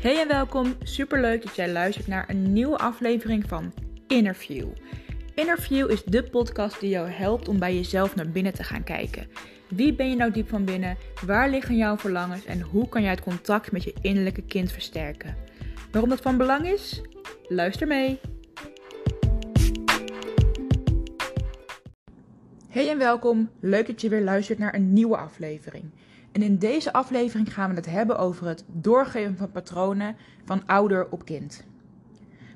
Hey en welkom. Superleuk dat jij luistert naar een nieuwe aflevering van Interview. Interview is de podcast die jou helpt om bij jezelf naar binnen te gaan kijken. Wie ben je nou diep van binnen? Waar liggen jouw verlangens en hoe kan jij het contact met je innerlijke kind versterken? Waarom dat van belang is? Luister mee. Hey en welkom. Leuk dat je weer luistert naar een nieuwe aflevering. En in deze aflevering gaan we het hebben over het doorgeven van patronen van ouder op kind.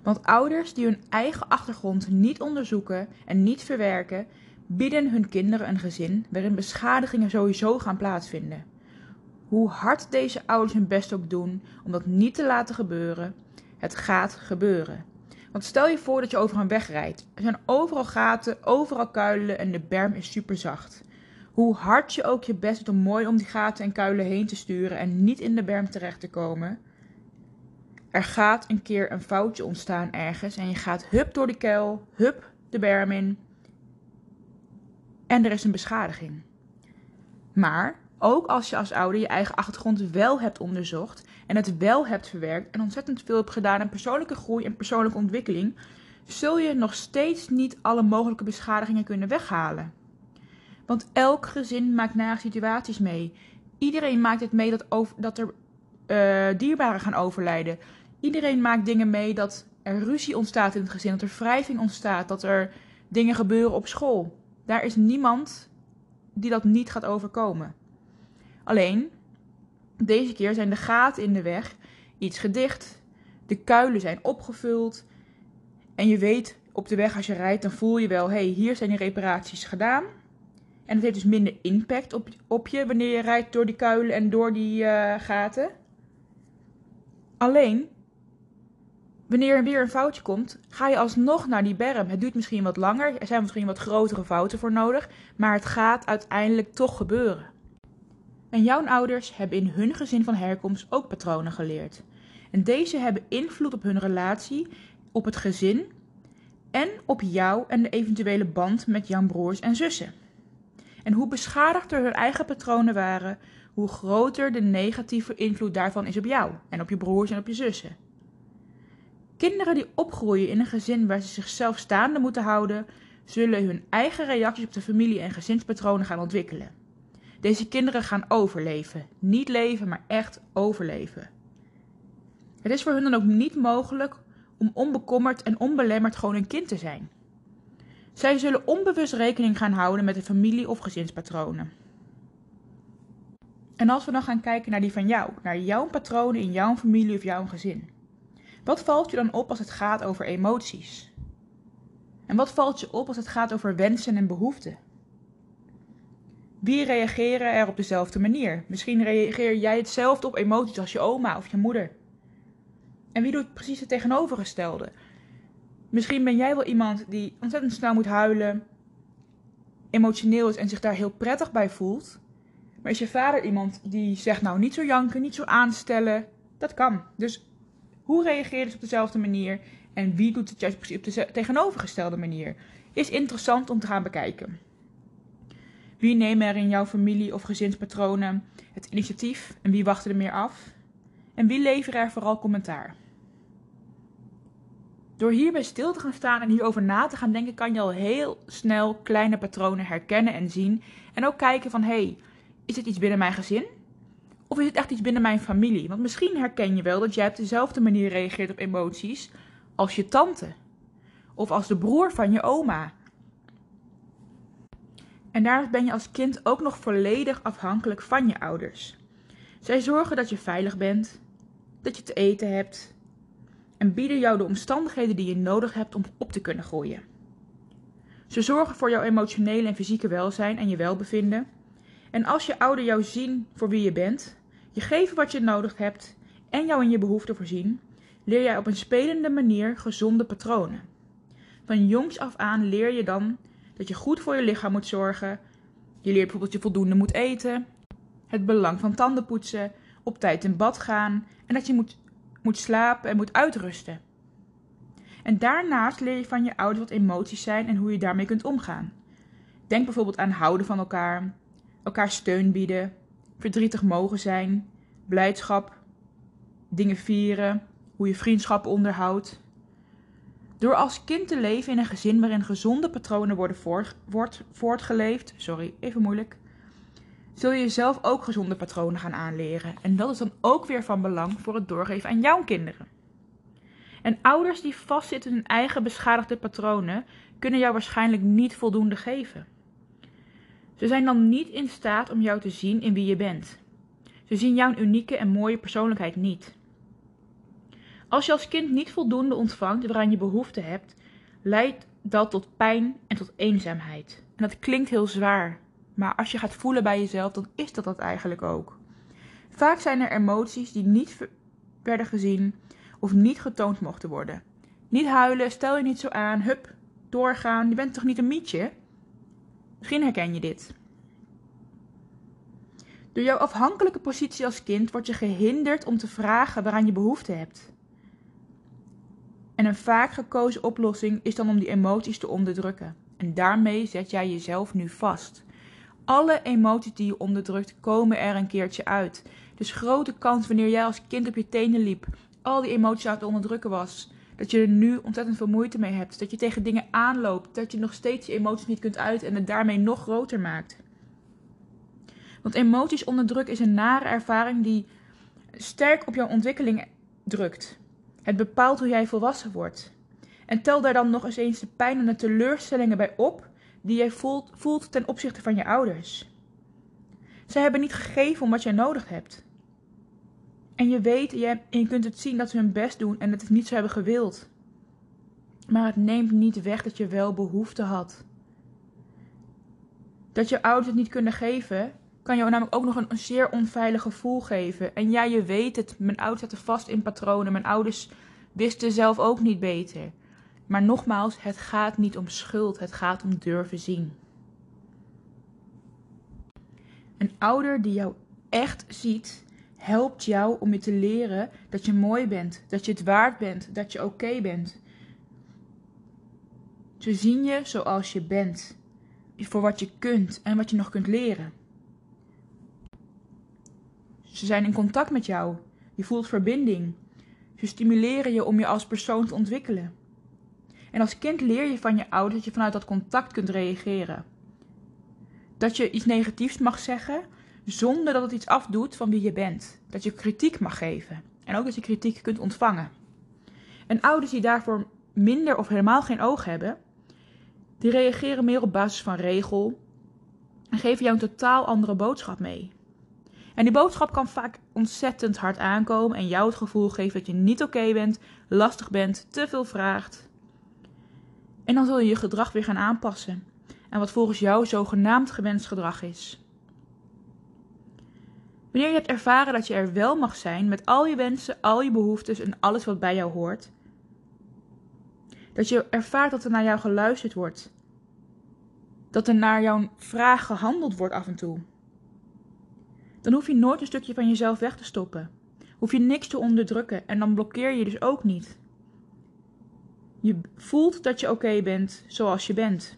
Want ouders die hun eigen achtergrond niet onderzoeken en niet verwerken, bieden hun kinderen een gezin waarin beschadigingen sowieso gaan plaatsvinden. Hoe hard deze ouders hun best ook doen om dat niet te laten gebeuren, het gaat gebeuren. Want stel je voor dat je over een weg rijdt. Er zijn overal gaten, overal kuilen en de berm is super zacht. Hoe hard je ook je best doet om mooi om die gaten en kuilen heen te sturen en niet in de berm terecht te komen. Er gaat een keer een foutje ontstaan ergens en je gaat hup door die kuil, hup de berm in. En er is een beschadiging. Maar ook als je als ouder je eigen achtergrond wel hebt onderzocht en het wel hebt verwerkt en ontzettend veel hebt gedaan aan persoonlijke groei en persoonlijke ontwikkeling, zul je nog steeds niet alle mogelijke beschadigingen kunnen weghalen. Want elk gezin maakt nare situaties mee. Iedereen maakt het mee dat, over, dat er uh, dierbaren gaan overlijden. Iedereen maakt dingen mee dat er ruzie ontstaat in het gezin, dat er wrijving ontstaat, dat er dingen gebeuren op school. Daar is niemand die dat niet gaat overkomen. Alleen, deze keer zijn de gaten in de weg iets gedicht, de kuilen zijn opgevuld en je weet op de weg als je rijdt, dan voel je wel, hé, hey, hier zijn die reparaties gedaan. En het heeft dus minder impact op, op je wanneer je rijdt door die kuilen en door die uh, gaten. Alleen, wanneer er weer een foutje komt, ga je alsnog naar die berm. Het duurt misschien wat langer, er zijn misschien wat grotere fouten voor nodig, maar het gaat uiteindelijk toch gebeuren. En jouw ouders hebben in hun gezin van herkomst ook patronen geleerd. En deze hebben invloed op hun relatie, op het gezin en op jou en de eventuele band met jouw broers en zussen. En hoe beschadigder hun eigen patronen waren, hoe groter de negatieve invloed daarvan is op jou en op je broers en op je zussen. Kinderen die opgroeien in een gezin waar ze zichzelf staande moeten houden, zullen hun eigen reacties op de familie- en gezinspatronen gaan ontwikkelen. Deze kinderen gaan overleven. Niet leven, maar echt overleven. Het is voor hun dan ook niet mogelijk om onbekommerd en onbelemmerd gewoon een kind te zijn. Zij zullen onbewust rekening gaan houden met de familie- of gezinspatronen. En als we dan gaan kijken naar die van jou, naar jouw patronen in jouw familie of jouw gezin. Wat valt je dan op als het gaat over emoties? En wat valt je op als het gaat over wensen en behoeften? Wie reageren er op dezelfde manier? Misschien reageer jij hetzelfde op emoties als je oma of je moeder. En wie doet precies het tegenovergestelde? Misschien ben jij wel iemand die ontzettend snel moet huilen, emotioneel is en zich daar heel prettig bij voelt. Maar is je vader iemand die zegt nou niet zo janken, niet zo aanstellen? Dat kan. Dus hoe reageer je op dezelfde manier en wie doet het juist precies op de tegenovergestelde manier? Is interessant om te gaan bekijken. Wie nemen er in jouw familie of gezinspatronen het initiatief en wie wachten er meer af? En wie leveren er vooral commentaar? Door hierbij stil te gaan staan en hierover na te gaan denken, kan je al heel snel kleine patronen herkennen en zien. En ook kijken van, hey, is het iets binnen mijn gezin? Of is het echt iets binnen mijn familie? Want misschien herken je wel dat jij op dezelfde manier reageert op emoties als je tante. Of als de broer van je oma. En daarnaast ben je als kind ook nog volledig afhankelijk van je ouders. Zij zorgen dat je veilig bent, dat je te eten hebt, en bieden jou de omstandigheden die je nodig hebt om op te kunnen groeien. Ze zorgen voor jouw emotionele en fysieke welzijn en je welbevinden. En als je ouder jou zien voor wie je bent, je geven wat je nodig hebt en jou in je behoeften voorzien, leer jij op een spelende manier gezonde patronen. Van jongs af aan leer je dan dat je goed voor je lichaam moet zorgen. Je leert bijvoorbeeld dat je voldoende moet eten, het belang van tanden poetsen, op tijd in bad gaan en dat je moet moet slapen en moet uitrusten. En daarnaast leer je van je ouders wat emoties zijn en hoe je daarmee kunt omgaan. Denk bijvoorbeeld aan houden van elkaar, elkaar steun bieden, verdrietig mogen zijn, blijdschap dingen vieren, hoe je vriendschappen onderhoudt. Door als kind te leven in een gezin waarin gezonde patronen worden voortgeleefd, sorry, even moeilijk, zul je jezelf ook gezonde patronen gaan aanleren. En dat is dan ook weer van belang voor het doorgeven aan jouw kinderen. En ouders die vastzitten in hun eigen beschadigde patronen, kunnen jou waarschijnlijk niet voldoende geven. Ze zijn dan niet in staat om jou te zien in wie je bent. Ze zien jouw unieke en mooie persoonlijkheid niet. Als je als kind niet voldoende ontvangt waaraan je behoefte hebt, leidt dat tot pijn en tot eenzaamheid. En dat klinkt heel zwaar, maar als je gaat voelen bij jezelf, dan is dat dat eigenlijk ook. Vaak zijn er emoties die niet werden gezien of niet getoond mochten worden. Niet huilen, stel je niet zo aan, hup, doorgaan, je bent toch niet een mietje? Misschien herken je dit. Door jouw afhankelijke positie als kind word je gehinderd om te vragen waaraan je behoefte hebt. En een vaak gekozen oplossing is dan om die emoties te onderdrukken. En daarmee zet jij jezelf nu vast. Alle emoties die je onderdrukt komen er een keertje uit. Dus grote kans wanneer jij als kind op je tenen liep, al die emoties aan het onderdrukken was, dat je er nu ontzettend veel moeite mee hebt. Dat je tegen dingen aanloopt, dat je nog steeds je emoties niet kunt uiten en het daarmee nog groter maakt. Want emoties onderdrukken is een nare ervaring die sterk op jouw ontwikkeling drukt. Het bepaalt hoe jij volwassen wordt. En tel daar dan nog eens eens de pijn en de teleurstellingen bij op die jij voelt, voelt ten opzichte van je ouders. Zij hebben niet gegeven om wat jij nodig hebt. En je weet en je kunt het zien dat ze hun best doen en het is niet zo hebben gewild. Maar het neemt niet weg dat je wel behoefte had. Dat je ouders het niet kunnen geven, kan jou namelijk ook nog een, zeer onveilig gevoel geven. En ja, je weet het, mijn ouders zaten vast in patronen. Mijn ouders wisten zelf ook niet beter. Maar nogmaals, het gaat niet om schuld, het gaat om durven zien. Een ouder die jou echt ziet, helpt jou om je te leren dat je mooi bent, dat je het waard bent, dat je oké bent. Ze zien je zoals je bent, voor wat je kunt en wat je nog kunt leren. Ze zijn in contact met jou. Je voelt verbinding. Ze stimuleren je om je als persoon te ontwikkelen. En als kind leer je van je ouders dat je vanuit dat contact kunt reageren. Dat je iets negatiefs mag zeggen zonder dat het iets afdoet van wie je bent. Dat je kritiek mag geven. En ook dat je kritiek kunt ontvangen. En ouders die daarvoor minder of helemaal geen oog hebben, die reageren meer op basis van regel en geven jou een totaal andere boodschap mee. En die boodschap kan vaak ontzettend hard aankomen en jou het gevoel geven dat je niet oké bent, lastig bent, te veel vraagt. En dan zul je je gedrag weer gaan aanpassen. En wat volgens jou zogenaamd gewenst gedrag is. Wanneer je hebt ervaren dat je er wel mag zijn met al je wensen, al je behoeftes en alles wat bij jou hoort. Dat je ervaart dat er naar jou geluisterd wordt. Dat er naar jouw vraag gehandeld wordt af en toe dan hoef je nooit een stukje van jezelf weg te stoppen. Hoef je niks te onderdrukken en dan blokkeer je dus ook niet. Je voelt dat je oké bent zoals je bent.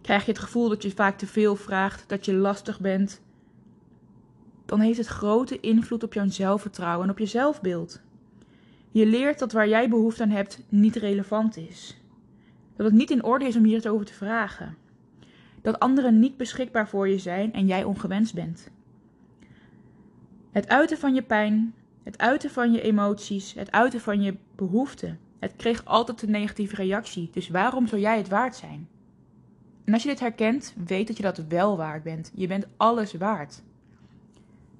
Krijg je het gevoel dat je vaak te veel vraagt, dat je lastig bent, dan heeft het grote invloed op jouw zelfvertrouwen en op je zelfbeeld. Je leert dat waar jij behoefte aan hebt niet relevant is. Dat het niet in orde is om hier het over te vragen dat anderen niet beschikbaar voor je zijn en jij ongewenst bent. Het uiten van je pijn, het uiten van je emoties, het uiten van je behoeften, het kreeg altijd een negatieve reactie. Dus waarom zou jij het waard zijn? En als je dit herkent, weet dat je dat wel waard bent. Je bent alles waard.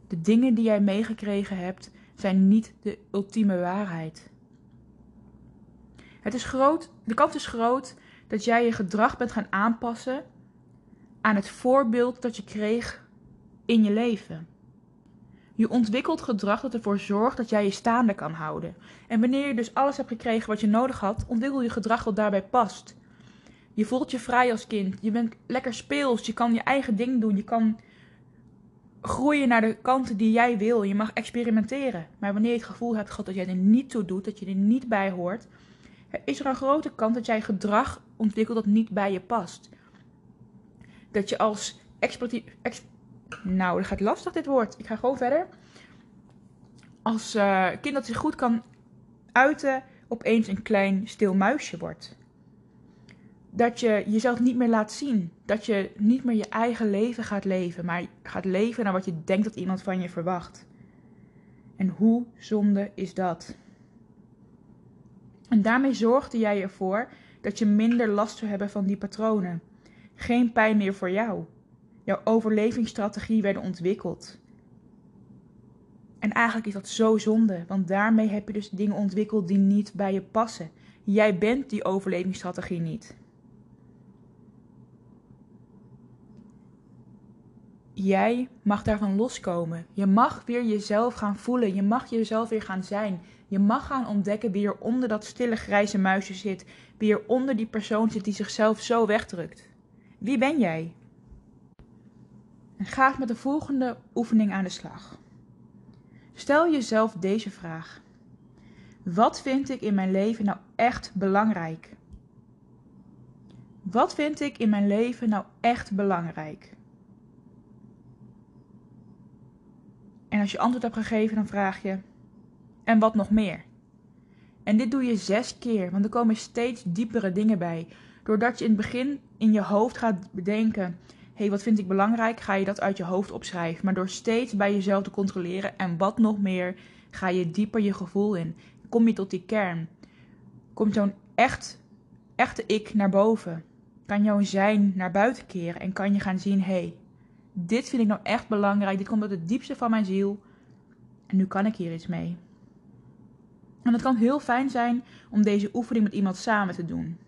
De dingen die jij meegekregen hebt, zijn niet de ultieme waarheid. Het is groot, de kans is groot dat jij je gedrag bent gaan aanpassen aan het voorbeeld dat je kreeg in je leven. Je ontwikkelt gedrag dat ervoor zorgt dat jij je staande kan houden. En wanneer je dus alles hebt gekregen wat je nodig had, ontwikkel je gedrag wat daarbij past. Je voelt je vrij als kind. Je bent lekker speels. Je kan je eigen ding doen. Je kan groeien naar de kanten die jij wil. Je mag experimenteren. Maar wanneer je het gevoel hebt gehad dat jij er niet toe doet, dat je er niet bij hoort, is er een grote kans dat jij gedrag ontwikkelt dat niet bij je past dat je als exploitief. Nou, dat gaat lastig dit woord. Ik ga gewoon verder. als uh, kind dat zich goed kan uiten, opeens een klein stil muisje wordt. Dat je jezelf niet meer laat zien. Dat je niet meer je eigen leven gaat leven, maar gaat leven naar wat je denkt dat iemand van je verwacht. En hoe zonde is dat? En daarmee zorgde jij ervoor dat je minder last zou hebben van die patronen. Geen pijn meer voor jou. Jouw overlevingsstrategie werd ontwikkeld. En eigenlijk is dat zo zonde, want daarmee heb je dus dingen ontwikkeld die niet bij je passen. Jij bent die overlevingsstrategie niet. Jij mag daarvan loskomen. Je mag weer jezelf gaan voelen. Je mag jezelf weer gaan zijn. Je mag gaan ontdekken wie er onder dat stille grijze muisje zit. Wie er onder die persoon zit die zichzelf zo wegdrukt. Wie ben jij? En ga met de volgende oefening aan de slag. Stel jezelf deze vraag. Wat vind ik in mijn leven nou echt belangrijk? Wat vind ik in mijn leven nou echt belangrijk? En als je antwoord hebt gegeven, dan vraag je: En wat nog meer? En dit doe je zes keer, want er komen steeds diepere dingen bij. Doordat je in het begin in je hoofd gaat bedenken: hey, wat vind ik belangrijk? Ga je dat uit je hoofd opschrijven. Maar door steeds bij jezelf te controleren en wat nog meer, ga je dieper je gevoel in. Kom je tot die kern. Komt zo'n echt, echte ik naar boven. Kan jouw zijn naar buiten keren en kan je gaan zien: hey, dit vind ik nou echt belangrijk. Dit komt uit het diepste van mijn ziel. En nu kan ik hier iets mee. En het kan heel fijn zijn om deze oefening met iemand samen te doen.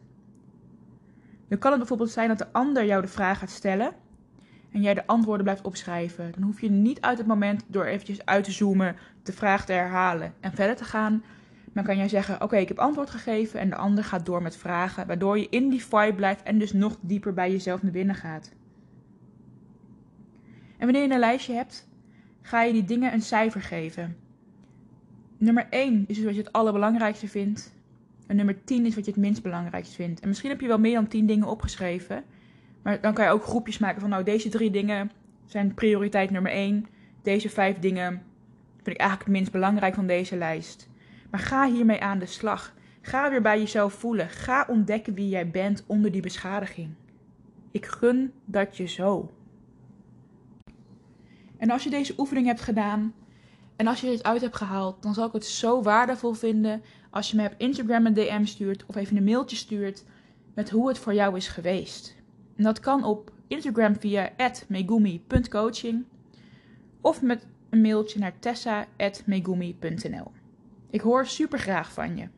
Dan kan het bijvoorbeeld zijn dat de ander jou de vraag gaat stellen en jij de antwoorden blijft opschrijven. Dan hoef je niet uit het moment door eventjes uit te zoomen de vraag te herhalen en verder te gaan. Dan kan jij zeggen: Oké, ik heb antwoord gegeven en de ander gaat door met vragen, waardoor je in die vibe blijft en dus nog dieper bij jezelf naar binnen gaat. En wanneer je een lijstje hebt, ga je die dingen een cijfer geven. Nummer 1 is dus wat je het allerbelangrijkste vindt. En nummer 10 is wat je het minst belangrijkst vindt. En misschien heb je wel meer dan 10 dingen opgeschreven. Maar dan kan je ook groepjes maken van nou deze drie dingen zijn prioriteit nummer 1. Deze vijf dingen vind ik eigenlijk het minst belangrijk van deze lijst. Maar ga hiermee aan de slag. Ga weer bij jezelf voelen. Ga ontdekken wie jij bent onder die beschadiging. Ik gun dat je zo. En als je deze oefening hebt gedaan en als je dit uit hebt gehaald, dan zal ik het zo waardevol vinden als je me op Instagram een DM stuurt of even een mailtje stuurt met hoe het voor jou is geweest. En dat kan op Instagram via megumi.coaching of met een mailtje naar tessa.megumi.nl. Ik hoor super graag van je.